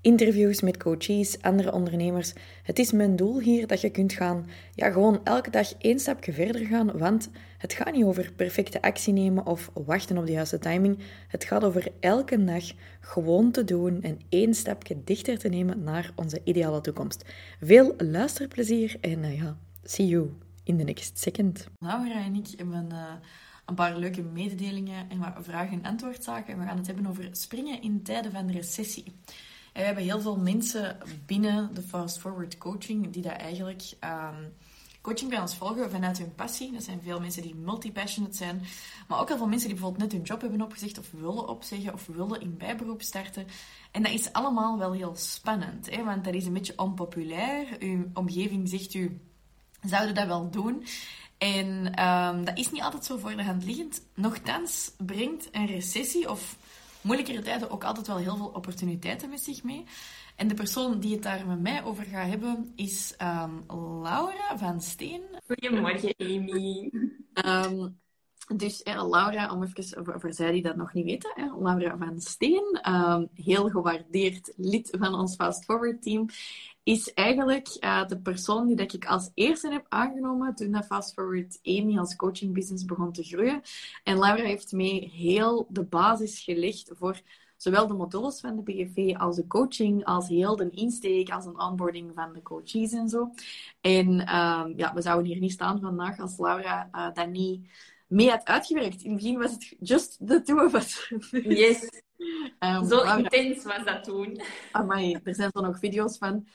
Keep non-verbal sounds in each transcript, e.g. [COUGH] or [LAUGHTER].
interviews met coaches, andere ondernemers. Het is mijn doel hier dat je kunt gaan, ja, gewoon elke dag één stapje verder gaan, want het gaat niet over perfecte actie nemen of wachten op de juiste timing. Het gaat over elke dag gewoon te doen en één stapje dichter te nemen naar onze ideale toekomst. Veel luisterplezier en uh, ja, see you in the next second. Laura en ik hebben uh, een paar leuke mededelingen en wat vragen- en antwoordzaken. En we gaan het hebben over springen in tijden van recessie. We hebben heel veel mensen binnen de Fast Forward Coaching die dat eigenlijk um, coaching bij ons volgen vanuit hun passie. Dat zijn veel mensen die multi-passionate zijn. Maar ook heel veel mensen die bijvoorbeeld net hun job hebben opgezegd of willen opzeggen of willen in bijberoep starten. En dat is allemaal wel heel spannend, hè? want dat is een beetje onpopulair. Uw omgeving zegt u, zouden dat wel doen? En um, dat is niet altijd zo voor de hand liggend. Nochtans brengt een recessie of moeilijkere tijden ook altijd wel heel veel opportuniteiten met zich mee. En de persoon die het daar met mij over gaat hebben is um, Laura van Steen. Goedemorgen, Amy. Um, dus eh, Laura, om even voor, voor zij die dat nog niet weten, eh, Laura van Steen, um, heel gewaardeerd lid van ons Fast Forward team, is eigenlijk uh, de persoon die dat ik als eerste heb aangenomen toen dat Fast Forward Amy als coaching business begon te groeien. En Laura heeft mee heel de basis gelegd voor zowel de modules van de BGV als de coaching, als heel de insteek, als een onboarding van de coaches en zo. En um, ja, we zouden hier niet staan vandaag als Laura uh, dat niet mee had uitgewerkt. In het begin was het just the two of us. Yes. um, [LAUGHS] zo Laura... intens was dat toen. Amai, er zijn zo nog video's van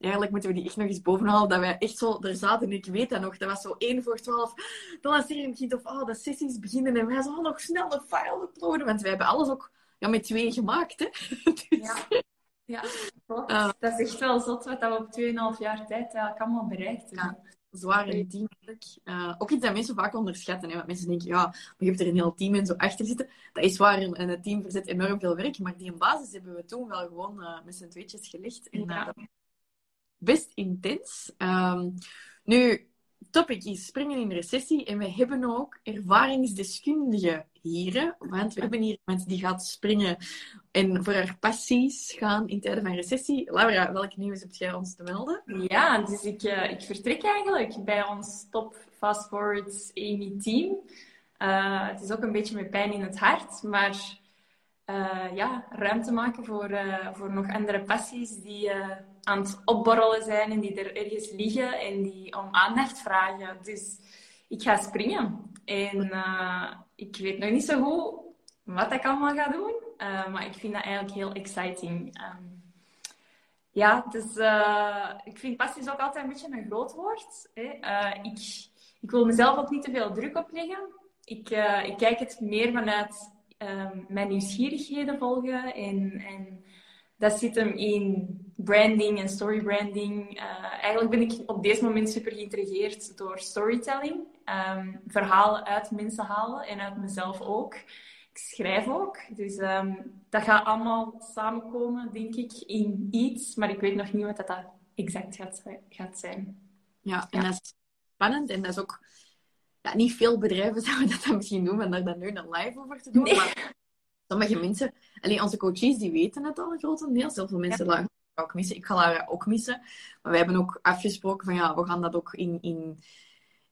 eigenlijk moeten we die echt nog eens bovenhalen. Dat wij echt zo er zaten. En ik weet dat nog. Dat was zo 1 voor 12. De lancering begint. Of oh, de sessies beginnen. En wij zo nog snel een file uploaden. Want wij hebben alles ook ja, met twee gemaakt. Hè? [LAUGHS] dus... Ja. Ja, uh, dat is echt wel zot wat we op 2,5 jaar tijd eigenlijk allemaal bereikt hebben. Ja, zwaar in team uh, ook iets dat mensen vaak onderschatten. Hè? Want mensen denken, ja, maar je hebt er een heel team en zo achter zitten. Dat is waar, en het team verzet enorm veel werk. Maar die basis hebben we toen wel gewoon uh, met z'n tweetjes gelegd. En ja. dat best intens. Um, nu, topic is springen in recessie. En we hebben ook ervaringsdeskundigen hier. Want we hebben hier iemand die gaat springen en voor haar passies gaan in tijden van recessie. Laura, welk nieuws heb jij ons te melden? Ja, dus ik, uh, ik vertrek eigenlijk bij ons top Fast Forward Amy team. Uh, het is ook een beetje met pijn in het hart, maar uh, ja, ruimte maken voor, voor nog andere passies die aan het opborrelen zijn en die er ergens liggen en die om aandacht vragen. Dus ik ga springen. En uh, ik weet nog niet zo goed wat ik allemaal ga doen, uh, maar ik vind dat eigenlijk heel exciting. Um, ja, dus uh, ik vind passie ook altijd een beetje een groot woord. Hè. ik, ik wil mezelf ook niet te veel druk opleggen. Ik, ik kijk het meer vanuit um, mijn nieuwsgierigheden volgen en, en dat zit hem in branding en storybranding. Uh, eigenlijk ben ik op deze moment super geïntrigeerd door storytelling. Um, verhalen uit mensen halen en uit mezelf ook. Ik schrijf ook. Dus um, dat gaat allemaal samenkomen, denk ik, in iets. Maar ik weet nog niet wat dat exact gaat, gaat zijn. Ja, en dat is spannend. En dat is ook... Ja, niet veel bedrijven [LAUGHS] zouden dat dan misschien doen, maar daar dan nu een live over te doen. Nee. Maar sommige mensen, alleen onze coaches, die weten het al grotendeels. Heel veel mensen ja. ook missen. Ik ga Lara ook missen. Maar wij hebben ook afgesproken van ja, we gaan dat ook in, in,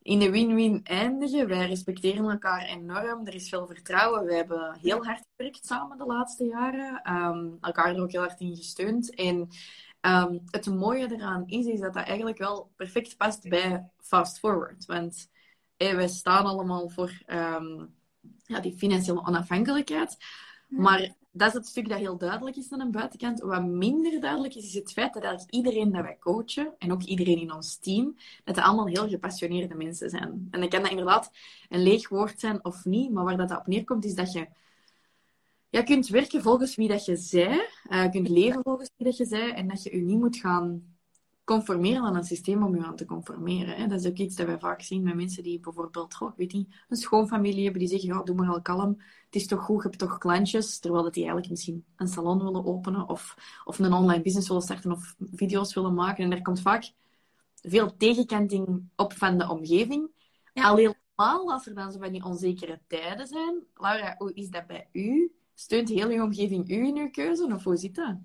in de win-win eindigen. Wij respecteren elkaar enorm. Er is veel vertrouwen. We hebben heel hard gewerkt samen de laatste jaren. Um, elkaar er ook heel hard in gesteund. En um, het mooie eraan is, is dat dat eigenlijk wel perfect past bij Fast Forward. Want hey, wij staan allemaal voor um, ja, die financiële onafhankelijkheid. Maar dat is het stuk dat heel duidelijk is aan de buitenkant. Wat minder duidelijk is, is het feit dat eigenlijk iedereen dat wij coachen, en ook iedereen in ons team, dat allemaal heel gepassioneerde mensen zijn. En dan kan dat inderdaad een leeg woord zijn of niet, maar waar dat op neerkomt, is dat je ja, kunt werken volgens wie dat je zij, uh, kunt leven volgens wie dat je zij, en dat je je niet moet gaan conformeren aan een systeem om je aan te conformeren. Hè. Dat is ook iets dat wij vaak zien met mensen die bijvoorbeeld, goh, weet niet, een schoonfamilie hebben, die zeggen, ja, doe maar al kalm, het is toch goed, je hebt toch klantjes, terwijl dat die eigenlijk misschien een salon willen openen of, of een online business willen starten of video's willen maken. En er komt vaak veel tegenkanting op van de omgeving. Ja. Al helemaal als er dan zo van die onzekere tijden zijn. Laura, hoe is dat bij u? Steunt heel je omgeving u in uw keuze of hoe zit dat?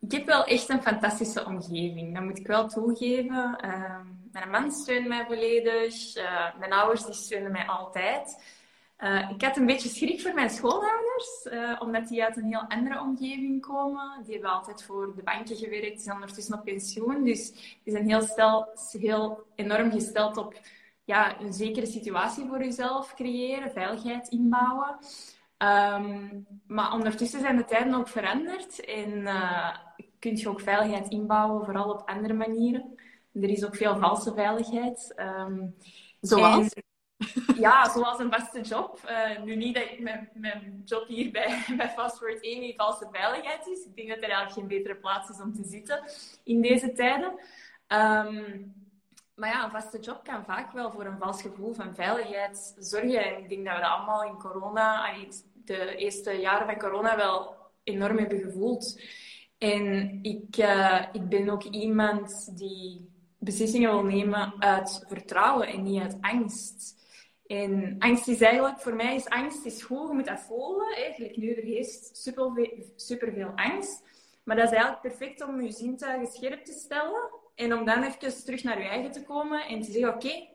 Ik heb wel echt een fantastische omgeving, dat moet ik wel toegeven. Uh, mijn man steunt mij volledig, uh, mijn ouders die steunen mij altijd. Uh, ik had een beetje schrik voor mijn schoonouders, uh, omdat die uit een heel andere omgeving komen. Die hebben altijd voor de banken gewerkt, die zijn ondertussen op pensioen. Dus die zijn heel, stel, heel enorm gesteld op ja, een zekere situatie voor jezelf creëren, veiligheid inbouwen. Um, maar ondertussen zijn de tijden ook veranderd en kun je ook veiligheid inbouwen, vooral op andere manieren. Er is ook veel valse veiligheid. Um, zoals? En, [LAUGHS] ja, zoals een vaste job. Uh, nu niet dat mijn, mijn job hier bij, [LAUGHS] bij Fastword 1 niet valse veiligheid is. Ik denk dat er eigenlijk geen betere plaats is om te zitten in deze tijden. Um, maar ja, een vaste job kan vaak wel voor een vals gevoel van veiligheid zorgen. En ik denk dat we dat allemaal in corona, de eerste jaren van corona, wel enorm hebben gevoeld. En ik, uh, ik ben ook iemand die beslissingen wil nemen uit vertrouwen en niet uit angst. En angst is eigenlijk, voor mij is angst is goed, je moet dat voelen. Eigenlijk nu er heerst superveel, angst. Maar dat is eigenlijk perfect om je zintuigen scherp te stellen. En om dan even terug naar je eigen te komen en te zeggen, oké,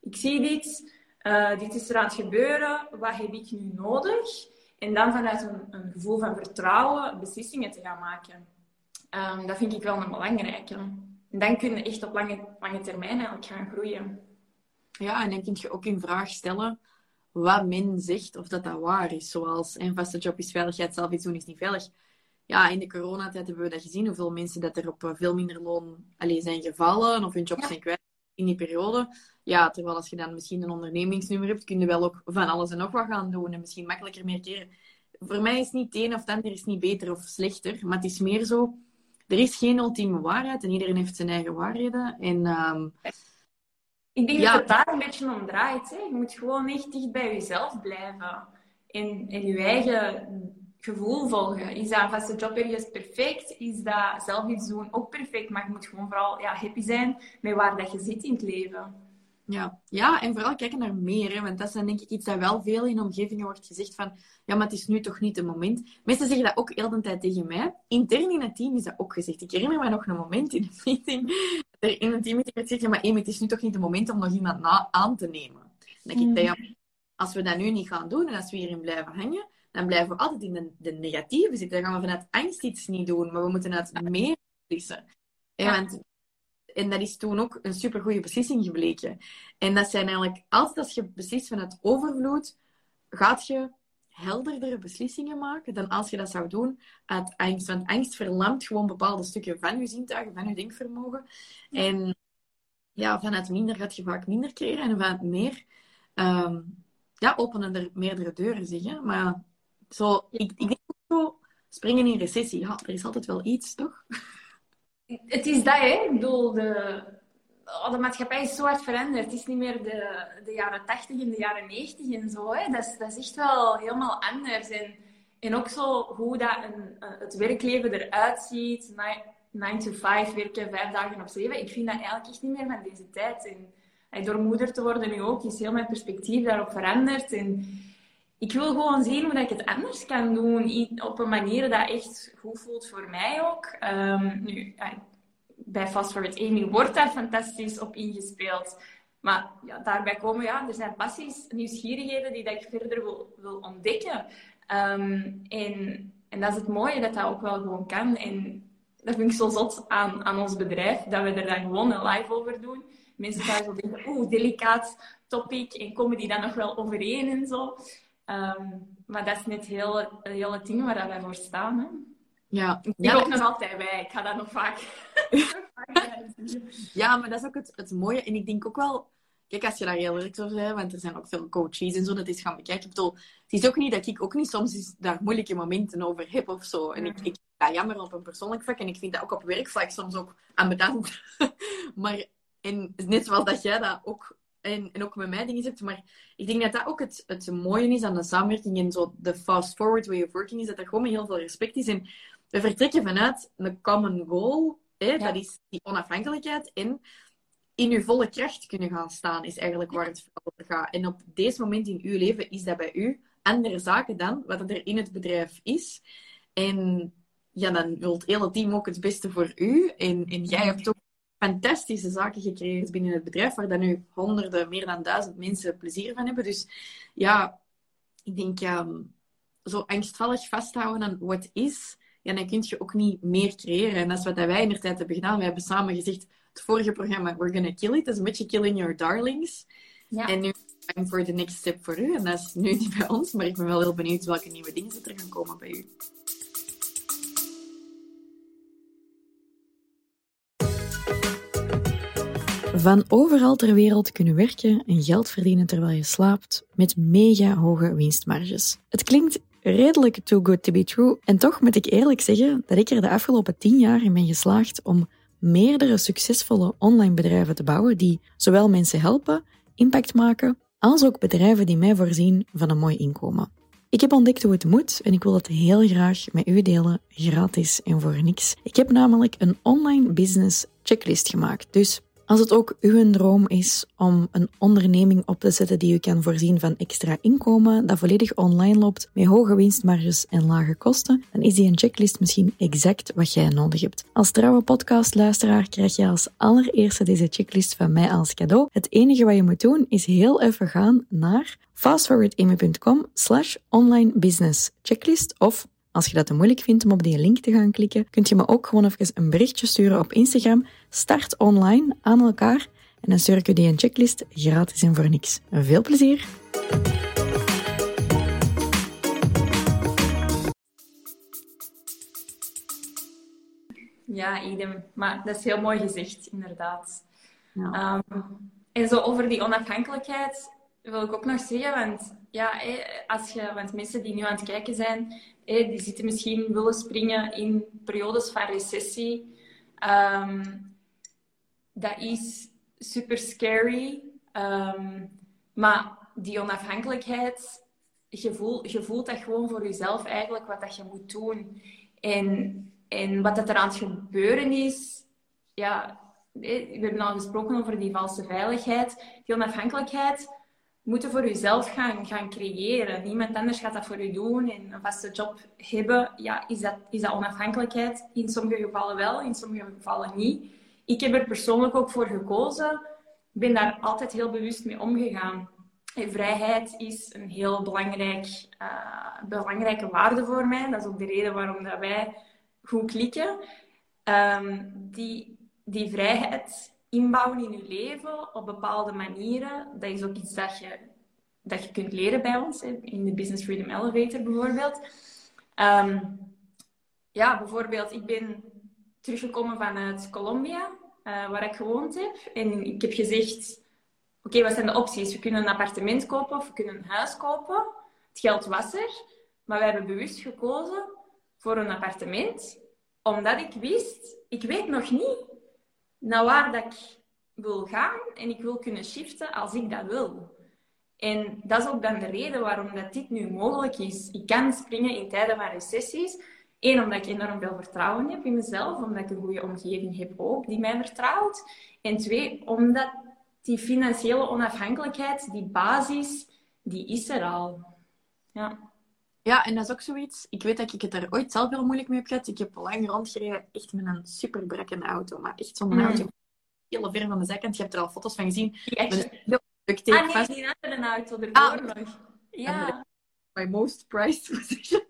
ik zie dit. Uh, dit is er aan het gebeuren. Wat heb ik nu nodig? En dan vanuit een, een gevoel van vertrouwen beslissingen te gaan maken. Um, dat vind ik wel een belangrijke. En dan kun je echt op lange, lange termijn eigenlijk gaan groeien. Ja, en dan kun je ook in vraag stellen wat men zegt of dat dat waar is. Zoals een vaste job is veiligheid, zelf iets doen is niet veilig. Ja, in de coronatijd hebben we dat gezien, hoeveel mensen dat er op eh, veel minder loon alleen zijn gevallen of hun job zijn kwijt in die periode. Ja, terwijl als je dan misschien een ondernemingsnummer hebt, kun je wel ook van alles en nog wat gaan doen en misschien makkelijker meer keren. Voor mij is niet het een of het ander is niet beter of slechter, maar het is meer zo, er is geen ultieme waarheid en iedereen heeft zijn eigen waarheden. En um, ik denk ja. dat het daar een beetje om draait. Hè? Je moet gewoon echt dicht bij jezelf blijven. En, en je eigen gevoel volgen. Is dat een vaste job ergens perfect? Is dat zelf iets doen ook perfect? Maar je moet gewoon vooral ja, happy zijn met waar dat je zit in het leven. Ja. ja, en vooral kijken naar meer. Hè? Want dat is dan denk ik iets dat wel veel in omgevingen wordt gezegd van ja, maar het is nu toch niet het moment. Mensen zeggen dat ook heel de tijd tegen mij. Intern in het team is dat ook gezegd. Ik herinner me nog een moment in een meeting. Er in een teammeeting werd gezegd, ja, maar Amy, het is nu toch niet het moment om nog iemand na aan te nemen. Dan denk ik, ja, als we dat nu niet gaan doen en als we hierin blijven hangen, dan blijven we altijd in de, de negatieve zitten. Dan gaan we vanuit angst iets niet doen, maar we moeten uit meer beslissen. Ja. Want, en dat is toen ook een supergoeie beslissing gebleken. En dat zijn eigenlijk, altijd als je beslist vanuit overvloed, gaat je helderdere beslissingen maken dan als je dat zou doen uit angst. Want angst verlamt gewoon bepaalde stukken van je zintuigen, van je denkvermogen. En ja, vanuit minder gaat je vaak minder creëren en vanuit meer um, ja, openen er meerdere deuren zich. Maar zo, ik, ik denk zo, springen in recessie, ja, er is altijd wel iets, toch? Het is dat, hè. Ik bedoel, de, oh, de maatschappij is zo hard veranderd. Het is niet meer de, de jaren 80 en de jaren 90 en zo. Hè. Dat, is, dat is echt wel helemaal anders. En, en ook zo hoe dat een, het werkleven eruit ziet. 9 to 5 werken, vijf dagen op zeven. Ik vind dat eigenlijk echt niet meer van deze tijd. En, en door moeder te worden nu ook, is heel mijn perspectief daarop veranderd. En ik wil gewoon zien hoe dat ik het anders kan doen. Op een manier dat echt goed voelt voor mij ook. Um, nu, bij Fast Forward Amy wordt daar fantastisch op ingespeeld. Maar ja, daarbij komen, ja, er zijn passies, nieuwsgierigheden die dat ik verder wil, wil ontdekken. Um, en, en dat is het mooie, dat dat ook wel gewoon kan. En dat vind ik zo zot aan, aan ons bedrijf, dat we er dan gewoon een live over doen. Mensen thuis wel denken, oeh, delicaat topic, en komen die dan nog wel overeen en zo. Um, maar dat is net heel, heel het ding waar wij voor staan. Hè? Ja. Ik ja, ook nog altijd bij. Ik ga dat nog vaak... [LAUGHS] ja, maar dat is ook het, het mooie. En ik denk ook wel... Kijk, als je daar heel eerlijk over bent, want er zijn ook veel coaches en zo, dat is gaan bekijken. Ik bedoel, het is ook niet dat ik ook niet soms daar moeilijke momenten over heb of zo. En ik, ik ja, jammer op een persoonlijk vlak. En ik vind dat ook op werkvlak soms ook ambetant. [LAUGHS] maar en net zoals dat jij dat ook en, en ook met mij dingen hebt. Maar ik denk dat dat ook het, het mooie is aan de samenwerking en zo de fast-forward way of working is, dat er gewoon met heel veel respect is. En we vertrekken vanuit een common goal. Hè? Dat is die onafhankelijkheid. En in uw volle kracht kunnen gaan staan, is eigenlijk waar het over gaat. En op deze moment in uw leven is dat bij u andere zaken dan wat er in het bedrijf is. En ja, dan wil het hele team ook het beste voor u. En, en jij hebt ook fantastische zaken gecreëerd binnen het bedrijf, waar dan nu honderden, meer dan duizend mensen plezier van hebben. Dus ja, ik denk um, zo angstvallig vasthouden aan wat is, ja, dan kun je ook niet meer creëren. En dat is wat wij in de tijd hebben gedaan. We hebben samen gezegd, het vorige programma, we're gonna kill it. Dat is een beetje killing your darlings. Ja. En nu time for the next step voor u. En dat is nu niet bij ons, maar ik ben wel heel benieuwd welke nieuwe dingen er gaan komen bij u. Van overal ter wereld kunnen werken en geld verdienen terwijl je slaapt, met mega hoge winstmarges. Het klinkt redelijk too good to be true, en toch moet ik eerlijk zeggen dat ik er de afgelopen 10 jaar in ben geslaagd om meerdere succesvolle online bedrijven te bouwen die zowel mensen helpen, impact maken, als ook bedrijven die mij voorzien van een mooi inkomen. Ik heb ontdekt hoe het moet en ik wil het heel graag met u delen, gratis en voor niks. Ik heb namelijk een online business checklist gemaakt, dus als het ook uw droom is om een onderneming op te zetten die u kan voorzien van extra inkomen, dat volledig online loopt met hoge winstmarges en lage kosten, dan is die een checklist misschien exact wat jij nodig hebt. Als trouwe podcastluisteraar krijg je als allereerste deze checklist van mij als cadeau. Het enige wat je moet doen is heel even gaan naar fastforwardamy.com slash online business checklist of als je dat te moeilijk vindt om op die link te gaan klikken, kunt je me ook gewoon even een berichtje sturen op Instagram. Start online aan elkaar en dan stuur ik je die een checklist gratis en voor niks. Veel plezier! Ja, idem. Maar dat is heel mooi gezegd, inderdaad. Ja. Um, en zo over die onafhankelijkheid wil ik ook nog zeggen, want ja, als je, want mensen die nu aan het kijken zijn, die zitten misschien willen springen in periodes van recessie. Um, dat is super scary. Um, maar die onafhankelijkheid, je voelt dat gewoon voor jezelf eigenlijk wat dat je moet doen. En, en wat dat er aan het gebeuren is, ja, we hebben al gesproken over die valse veiligheid. Die onafhankelijkheid moeten voor jezelf gaan, gaan creëren. Niemand anders gaat dat voor je doen en een vaste job hebben. Ja, is dat, is dat onafhankelijkheid? In sommige gevallen wel, in sommige gevallen niet. Ik heb er persoonlijk ook voor gekozen. Ik ben daar altijd heel bewust mee omgegaan. En vrijheid is een heel belangrijk, uh, belangrijke waarde voor mij. Dat is ook de reden waarom dat wij goed klikken. Um, die, die vrijheid inbouwen in je leven op bepaalde manieren. Dat is ook iets dat je, dat je kunt leren bij ons, in de Business Freedom Elevator bijvoorbeeld. Ehm, ja, bijvoorbeeld, ik ben teruggekomen vanuit Colombia, uh, waar ik gewoond heb. En ik heb gezegd, oké, wat zijn de opties? We kunnen een appartement kopen of we kunnen een huis kopen. Het geld was er, maar we hebben bewust gekozen voor een appartement, omdat ik wist, ik weet nog niet naar waar dat ik wil gaan en ik wil kunnen shiften als ik dat wil. En dat is ook dan de reden waarom dat dit nu mogelijk is. Ik kan springen in tijden van recessies. Eén, omdat ik enorm veel vertrouwen heb in mezelf, omdat ik een goede omgeving heb ook die mij vertrouwt. En twee, omdat die financiële onafhankelijkheid, die basis, die is er al. Ja. Ja, en dat is ook zoiets. Ik weet dat ik het daar ooit zelf heel moeilijk mee heb gehad. Ik heb lang rondgereden, echt met een super brakkende auto. Maar echt zo'n mm. auto. Heel ver van de zijkant. Je hebt er al foto's van gezien. Die echt... Heel ah, nee, die andere auto ervoor ah, nog. Ja. My most prized [LAUGHS] possession.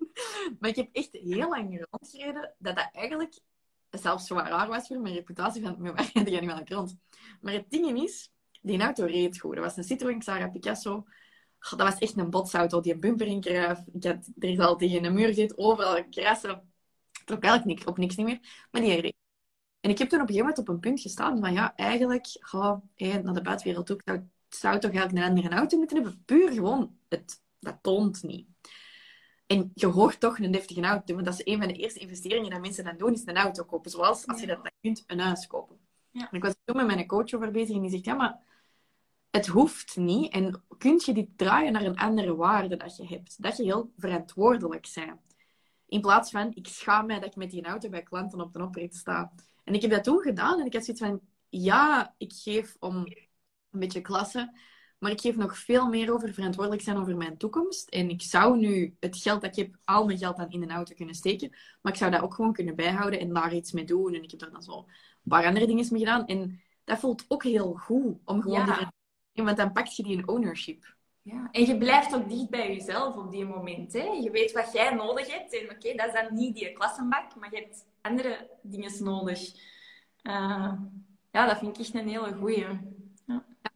maar ik heb echt heel lang rondgereden dat dat eigenlijk zelfs zwaar raar was voor mijn reputatie van mijn waar [LAUGHS] die niet wel rond. Maar het ding is, die auto reed goed. Dat was een Citroën Xara Picasso dat was echt een botsauto, die bumper in kruif. Ik had, er is al tegen een muur gezeten, overal krassen. Trok eigenlijk niks, op niks niet meer. Maar die reed. En ik heb toen op een gegeven moment op een punt gestaan van ja, eigenlijk, ga naar de buitenwereld toe. Ik zou, zou toch eigenlijk een andere auto moeten hebben. Puur gewoon, het, dat toont niet. En je hoort toch een deftige auto. Want dat is een van de eerste investeringen dat mensen dan doen, is een auto kopen. Zoals, als je dat dan kunt, een huis kopen. Ja. En ik was toen met mijn coach over bezig en die zegt, ja, maar het hoeft niet. En kun je dit draaien naar een andere waarde dat je hebt. Dat je heel verantwoordelijk bent. In plaats van, ik schaam mij dat ik met die auto bij klanten op de oprit sta. En ik heb dat toen gedaan en ik had zoiets van, ja, ik geef om een beetje klasse, maar ik geef nog veel meer over verantwoordelijk zijn over mijn toekomst. En ik zou nu het geld dat ik heb, al mijn geld dan in een auto kunnen steken, maar ik zou dat ook gewoon kunnen bijhouden en daar iets mee doen. En ik heb er dan zo een paar andere dingen mee gedaan. En dat voelt ook heel goed, om gewoon Ja. die want dan pak je die een ownership. Ja, en je blijft ook dicht bij jezelf op die moment. Hè? Je weet wat jij nodig hebt. En oké, dat is dan niet die klassenbak, maar je hebt andere dingen nodig. Eh, ja, dat vind ik echt een hele goeie.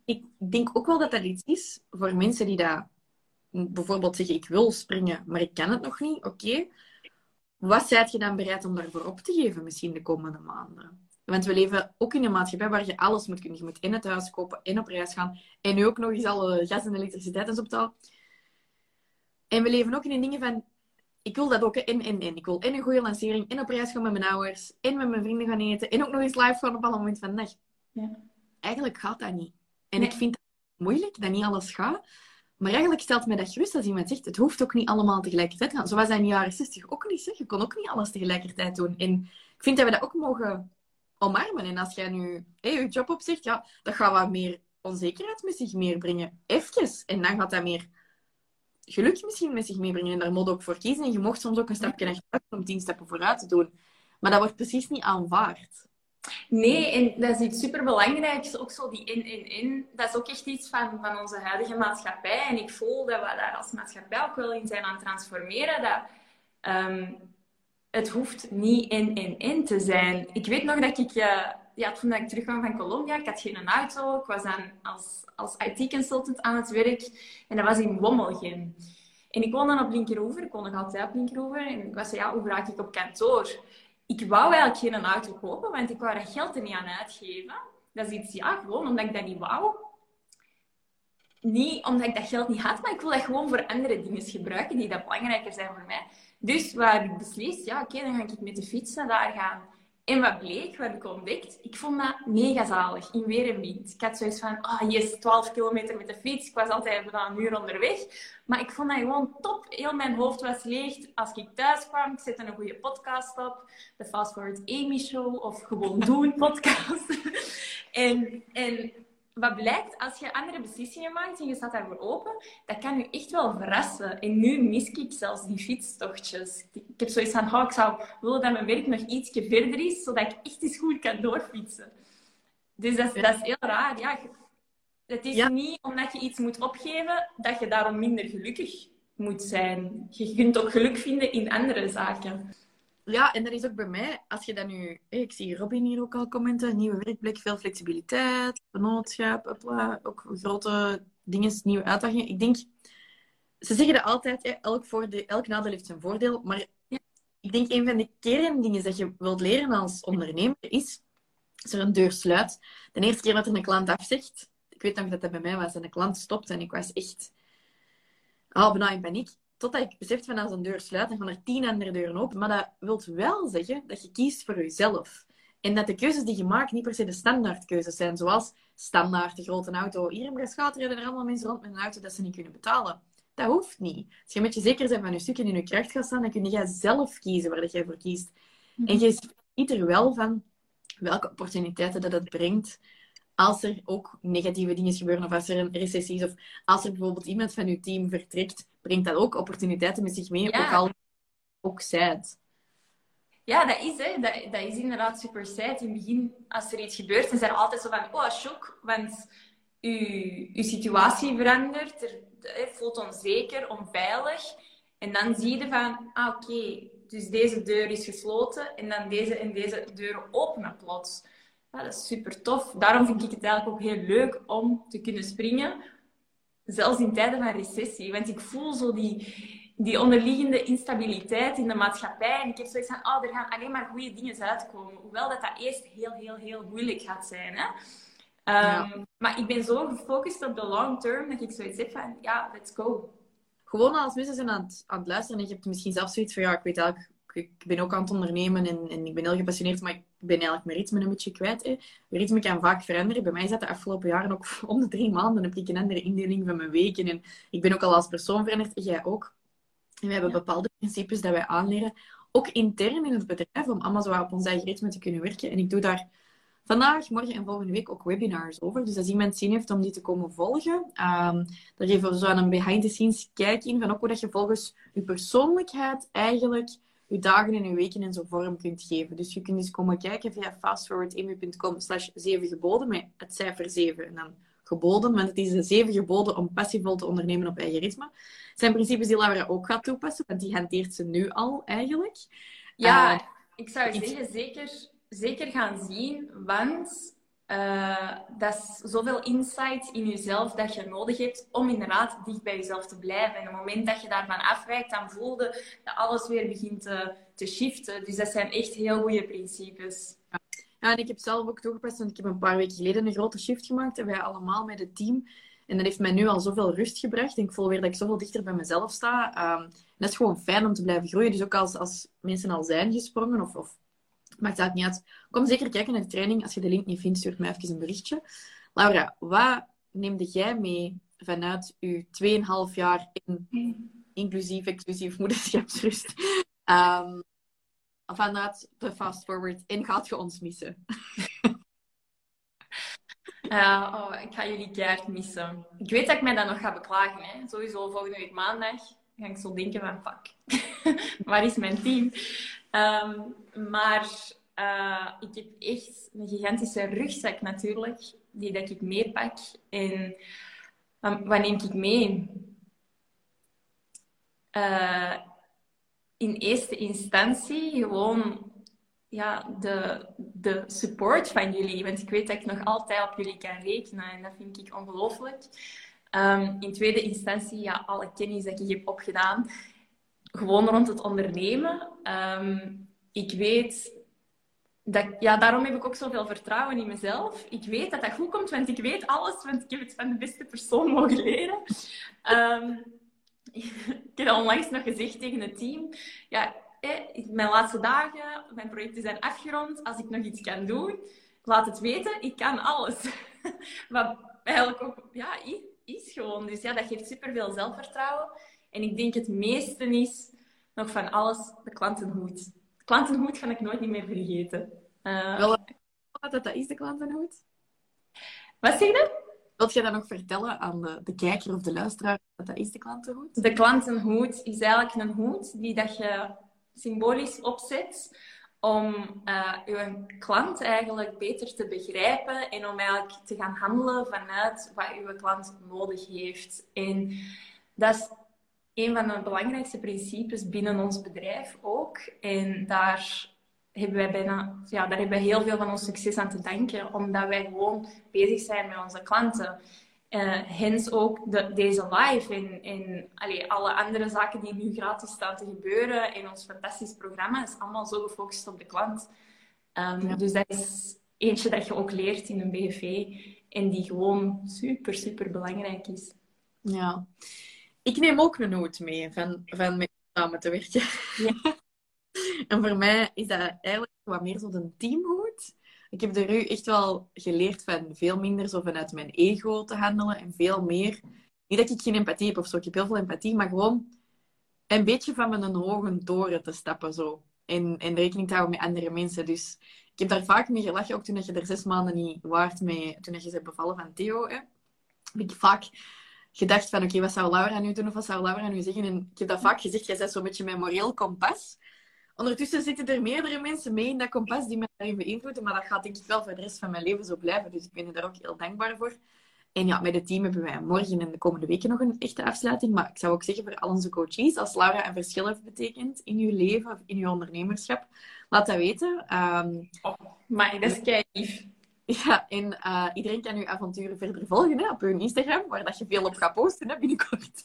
Ik denk ook wel dat dat iets is voor mensen die dat bijvoorbeeld zeggen: Ik wil springen, maar ik kan het nog niet. Oké, wat zijt je dan bereid om daarvoor op te geven, misschien de komende maanden? Want we leven ook in een maatschappij waar je alles moet kunnen. Je moet in het huis kopen, en op reis gaan. En nu ook nog eens alle gas en elektriciteit en zo betalen. En we leven ook in een dingen van... Ik wil dat ook, en, en, en. Ik wil en een goede lancering, en op reis gaan met mijn ouders, en met mijn vrienden gaan eten, en ook nog eens live gaan op alle moment van de dag. Ja. Eigenlijk gaat dat niet. En Nee. ik vind het moeilijk dat niet alles gaat. Maar eigenlijk stelt mij dat gerust als iemand zegt, het hoeft ook niet allemaal tegelijkertijd te gaan. Zo was dat in de jaren 60 ook niet. Zeg. Je kon ook niet alles tegelijkertijd doen. En ik vind dat we dat ook mogen omarmen. En als jij nu je job opzegt, ja, dat gaat wat meer onzekerheid met zich meebrengen. Even. En dan gaat dat meer geluk misschien met zich meebrengen. En daar moet ook voor kiezen. En je mocht soms ook een stapje achteruit doen om tien stappen vooruit te doen. Maar dat wordt precies niet aanvaard. Nee, en dat is iets superbelangrijks. Ook zo die in-in-in. Dat is ook echt iets van, van onze huidige maatschappij. En ik voel dat we daar als maatschappij ook wel in zijn aan het transformeren. Dat ehm, het hoeft niet in-in-in te zijn. Ik weet nog dat ik... eh, ja, toen ik terugkwam van Colombia, ik had geen auto. Ik was dan als, als IT-consultant aan het werk. En dat was in Wommelgem. En ik woonde op Linkeroever. Ik woon nog altijd op Linkeroever. En ik was ja, hoe raak ik op kantoor? ik wou eigenlijk geen auto kopen, want ik wou dat geld er niet aan uitgeven. Dat is iets, ja, gewoon omdat ik dat niet wou. Niet omdat ik dat geld niet had, maar ik wil dat gewoon voor andere dingen gebruiken die dat belangrijker zijn voor mij. Dus heb ik beslist? Ja, oké, dan ga ik met de fiets naar daar gaan. En wat bleek, wat heb ik ontdekt? Ik vond dat mega zalig, in weer en wind. Ik had zoiets van, ah yes, 12 kilometer met de fiets. Ik was altijd bijna een uur onderweg. Maar ik vond dat gewoon top. Heel mijn hoofd was leeg. Als ik thuis kwam, ik zette een goede podcast op. De Fast Forward Amy Show of Gewoon Doen [LAUGHS] podcast. en, en wat blijkt, als je andere beslissingen maakt en je staat daarvoor open, dat kan je echt wel verrassen. En nu mis ik zelfs die fietstochtjes. Ik heb zoiets van, oh, ik zou willen dat mijn werk nog ietsje verder is, zodat ik echt eens goed kan doorfietsen. Dus dat, is- dat is heel raar. Ja, het is Ja. niet omdat je iets moet opgeven, dat je daarom minder gelukkig moet zijn. Je kunt ook geluk vinden in andere zaken. Ja, en dat is ook bij mij, als je dat nu... hé, Ik zie Robin hier ook al commenten. Nieuwe werkplek, veel flexibiliteit, vennootschap, hopla, ook grote dingen, nieuwe uitdagingen. Ik denk... Ze zeggen dat altijd, hè, elk, voordeel, elk nadeel heeft zijn voordeel. Maar ik denk een van de kerndingen dat je wilt leren als ondernemer is... Als er een deur sluit, de eerste keer dat er een klant afzegt... Ik weet nog dat dat bij mij was. En de klant stopt en ik was echt... Oh, bijna in paniek. Totdat ik besefte van als een deur sluit, dan gaan er tien andere deuren open. Maar dat wil wel zeggen dat je kiest voor jezelf. En dat de keuzes die je maakt niet per se de standaardkeuzes zijn. Zoals standaard, de grote auto. Hier in Breschaat rijden er allemaal mensen rond met een auto dat ze niet kunnen betalen. Dat hoeft niet. Als je een beetje zeker bent van je stuk en in je kracht gaat staan, dan kun je zelf kiezen waar dat jij voor kiest. En je ziet er wel van welke opportuniteiten dat het brengt als er ook negatieve dingen gebeuren of als er een recessie is of als er bijvoorbeeld iemand van je team vertrekt, brengt dat ook opportuniteiten met zich mee, Ja. ook al ook. Ja, dat is, hè. Dat, dat is inderdaad super sad. In het begin, als er iets gebeurt, dan zijn er altijd zo van, oh, shock, want je, je situatie verandert, er, het voelt onzeker, onveilig. En dan zie je van, ah, oké, dus deze deur is gesloten en dan deze en deze deuren openen plots. Ja, dat is super tof. Daarom vind ik het eigenlijk ook heel leuk om te kunnen springen, zelfs in tijden van recessie. Want ik voel zo die, die onderliggende instabiliteit in de maatschappij. En ik heb zoiets van, oh, er gaan alleen maar goede dingen uitkomen. Hoewel dat dat eerst heel, heel, heel moeilijk gaat zijn. Hè? Ehm, Maar ik ben zo gefocust op de long term dat ik zoiets heb van, ja, let's go. gewoon als mensen zijn aan het, aan het luisteren en je hebt misschien zelf zoiets van, ja, ik weet eigenlijk, ik ben ook aan het ondernemen en, en ik ben heel gepassioneerd, maar ik ben eigenlijk mijn ritme een beetje kwijt. Hè. Mijn ritme kan vaak veranderen. Bij mij is dat de afgelopen jaren ook [LAUGHS] om de drie maanden heb ik een andere indeling van mijn weken. En ik ben ook al als persoon veranderd, jij ook. En we hebben bepaalde principes dat wij aanleren, ook intern in het bedrijf, om allemaal zo op ons eigen ritme te kunnen werken. En ik doe daar vandaag, morgen en volgende week ook webinars over. Dus als iemand zin heeft om die te komen volgen, um, daar geven we zo een behind-the-scenes kijk in van ook hoe dat je volgens je persoonlijkheid eigenlijk je dagen en je weken in zo'n vorm kunt geven. Dus je kunt eens komen kijken via fastforwardamy.com slash 7 geboden met het cijfer 7 en dan geboden, want het is de zeven geboden om passievol te ondernemen op eigen ritme. Het zijn principes die Laura ook gaat toepassen, want die hanteert ze nu al eigenlijk. Ja, uh, ik zou zeggen, zeker, zeker gaan zien, want uh, dat is zoveel insight in jezelf dat je nodig hebt om inderdaad dicht bij jezelf te blijven. En op het moment dat je daarvan afwijkt, dan voelde dat alles weer begint te, te shiften. Dus dat zijn echt heel goede principes. Ja, en ik heb zelf ook toegepast, want ik heb een paar weken geleden een grote shift gemaakt. En wij allemaal met het team. En dat heeft mij nu al zoveel rust gebracht. Ik voel weer dat ik zoveel dichter bij mezelf sta. Um, en dat is gewoon fijn om te blijven groeien. Dus ook als, als mensen al zijn gesprongen, of, of maakt dat niet uit. Kom zeker kijken naar de training. Als je de link niet vindt, stuur mij even een berichtje. Laura, wat neemde jij mee vanuit je 2,5 jaar in, inclusief, exclusief moederschapsrust? Um, vanuit de fast forward in gaat je ons missen? Uh, [LAUGHS] oh, ik ga jullie keihard missen. Ik weet dat ik mij dan nog ga beklagen. Hè. Sowieso volgende week maandag ga ik zo denken van fuck, [LAUGHS] waar is mijn team? Um, maar uh, ik heb echt een gigantische rugzak natuurlijk, die dat ik meepak. En um, wat neem ik mee? Uh, in eerste instantie gewoon ja, de, de support van jullie. Want ik weet dat ik nog altijd op jullie kan rekenen en dat vind ik ongelooflijk. Um, in tweede instantie, ja, alle kennis dat ik heb opgedaan, gewoon rond het ondernemen. Um, ik weet dat, ja, daarom heb ik ook zoveel vertrouwen in mezelf. Ik weet dat dat goed komt, want ik weet alles, want ik heb het van de beste persoon [LAUGHS] mogen leren. Um, [LAUGHS] ik heb onlangs nog gezegd tegen het team, ja, mijn laatste dagen, mijn projecten zijn afgerond. Als ik nog iets kan doen, laat het weten. Ik kan alles. [LAUGHS] Wat eigenlijk ook ja, is gewoon. Dus ja, dat geeft superveel zelfvertrouwen. En ik denk het meeste is nog van alles de klantenhoed. De klantenhoed ga ik nooit niet meer vergeten. Uh, Wel, wat dat is, de klantenhoed? Wat zeg je? Wilt je dat nog vertellen aan de, de kijker of de luisteraar? Wat dat is, de klantenhoed? De klantenhoed is eigenlijk een hoed die dat je symbolisch opzet om uh, uw klant eigenlijk beter te begrijpen en om eigenlijk te gaan handelen vanuit wat uw klant nodig heeft. En dat is een van de belangrijkste principes binnen ons bedrijf ook. En daar hebben wij bijna, ja, daar hebben wij heel veel van ons succes aan te danken, omdat wij gewoon bezig zijn met onze klanten. Uh, hens ook de, deze live en, en allee, alle andere zaken die nu gratis staan te gebeuren in ons fantastisch programma is allemaal zo gefocust op de klant. Um, Dus dat is eentje dat je ook leert in een BFV en die gewoon super, super belangrijk is. Ja. Ik neem ook een noot mee van, van met samen te werken. Ja. [LAUGHS] en voor mij is dat eigenlijk wat meer zo'n teamhoed ik heb er nu echt wel geleerd van veel minder zo vanuit mijn ego te handelen en veel meer. Niet dat ik geen empathie heb of zo, ik heb heel veel empathie, maar gewoon een beetje van mijn hoge toren te stappen zo. En, en rekening te houden met andere mensen. Dus ik heb daar vaak mee gelachen, ook toen je er zes maanden niet waard mee, toen je ze bevallen van Theo. Hè, heb ik vaak gedacht van, oké, wat zou Laura nu doen of wat zou Laura nu zeggen? En ik heb dat vaak gezegd, jij bent zo'n beetje mijn moreel kompas. Ondertussen zitten er meerdere mensen mee in dat kompas die mij daarin beïnvloeden. Maar dat gaat denk ik wel voor de rest van mijn leven zo blijven. Dus ik ben er daar ook heel dankbaar voor. En ja, met het team hebben wij morgen en de komende weken nog een echte afsluiting. Maar ik zou ook zeggen voor al onze coaches, als Laura een verschil heeft betekend in je leven of in je ondernemerschap, laat dat weten. Um, oh, maar dat is kei Ja, en uh, iedereen kan uw avonturen verder volgen hè, op hun Instagram, waar dat je veel op gaat posten hè, binnenkort.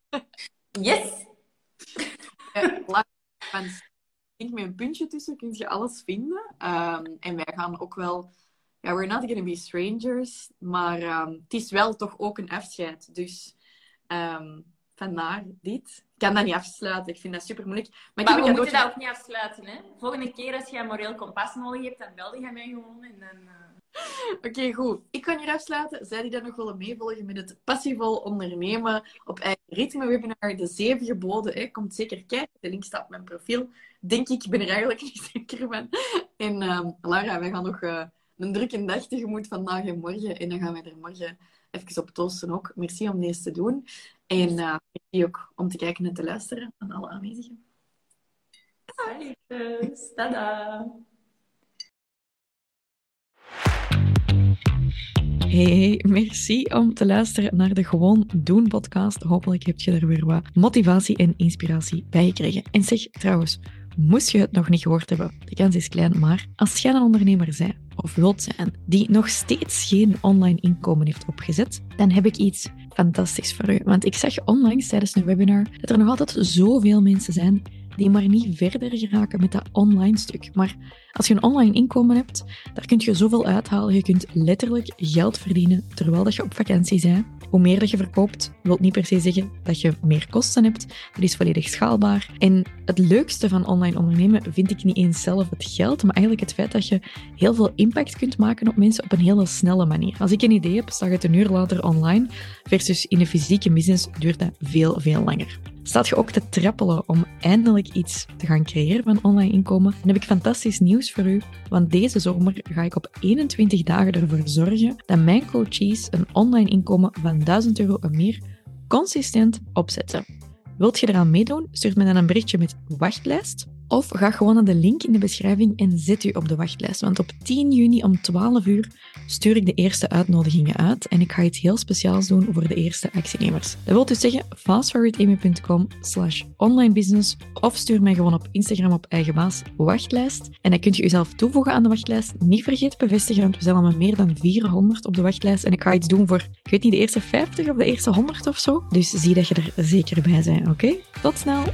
[LAUGHS] yes! Denk met een puntje tussen kun je alles vinden. Um, en wij gaan ook wel... Ja, we're not gonna be strangers. Maar um, het is wel toch ook een afscheid. Dus um, vandaag dit. Ik kan dat niet afsluiten. Ik vind dat super moeilijk. Maar, maar we moeten dat ook niet afsluiten. Hè? Volgende keer als je een moreel kompas nodig hebt, dan bel je mij gewoon. En dan, uh... [LAUGHS] Oké, goed. Ik kan hier afsluiten. Zij die dan nog willen meevolgen met het passievol ondernemen op eigen ritme webinar, de zeven geboden, hè, komt zeker kijken. De link staat op mijn profiel. Denk ik, ik ben er eigenlijk [LAUGHS] niet zeker van. En uh, Laura, wij gaan nog uh, een drukke dag tegemoet vandaag en morgen. En dan gaan wij er morgen even op toosten ook. Merci om deze te doen. En uh, ook om te kijken en te luisteren aan alle aanwezigen. Salut, tada! Hey, merci om te luisteren naar de Gewoon Doen podcast. Hopelijk heb je er weer wat motivatie en inspiratie bij gekregen. En zeg trouwens, moest je het nog niet gehoord hebben, de kans is klein, maar als jij een ondernemer bent of wilt zijn die nog steeds geen online inkomen heeft opgezet, dan heb ik iets fantastisch voor u. Want ik zag onlangs tijdens een webinar dat er nog altijd zoveel mensen zijn die maar niet verder geraken met dat online stuk. Maar als je een online inkomen hebt, daar kun je zoveel uithalen. Je kunt letterlijk geld verdienen terwijl dat je op vakantie bent. Hoe meer dat je verkoopt, wil niet per se zeggen dat je meer kosten hebt. Dat is volledig schaalbaar. En het leukste van online ondernemen vind ik niet eens zelf het geld, maar eigenlijk het feit dat je heel veel impact kunt maken op mensen op een hele snelle manier. Als ik een idee heb, staat het een uur later online, versus in een fysieke business duurt dat veel, veel langer. Staat je ook te trappelen om eindelijk iets te gaan creëren van online inkomen? Dan heb ik fantastisch nieuws voor u, want deze zomer ga ik op 21 dagen ervoor zorgen dat mijn coaches een online inkomen van 1000 euro en meer consistent opzetten. Wilt je eraan meedoen? Stuur me dan een berichtje met wachtlijst of ga gewoon naar de link in de beschrijving en zet u op de wachtlijst. Want op 10 juni om 12 uur stuur ik de eerste uitnodigingen uit en ik ga iets heel speciaals doen voor de eerste actienemers. Dat wil dus zeggen fastforwardamy.com slash onlinebusiness of stuur mij gewoon op Instagram op eigen baas wachtlijst. En dan kunt je jezelf toevoegen aan de wachtlijst. Niet vergeten bevestigen, want we zijn al meer dan 400 op de wachtlijst. En ik ga iets doen voor, ik weet niet, de eerste 50 of de eerste 100 of zo. Dus zie dat je er zeker bij bent, oké? Tot snel!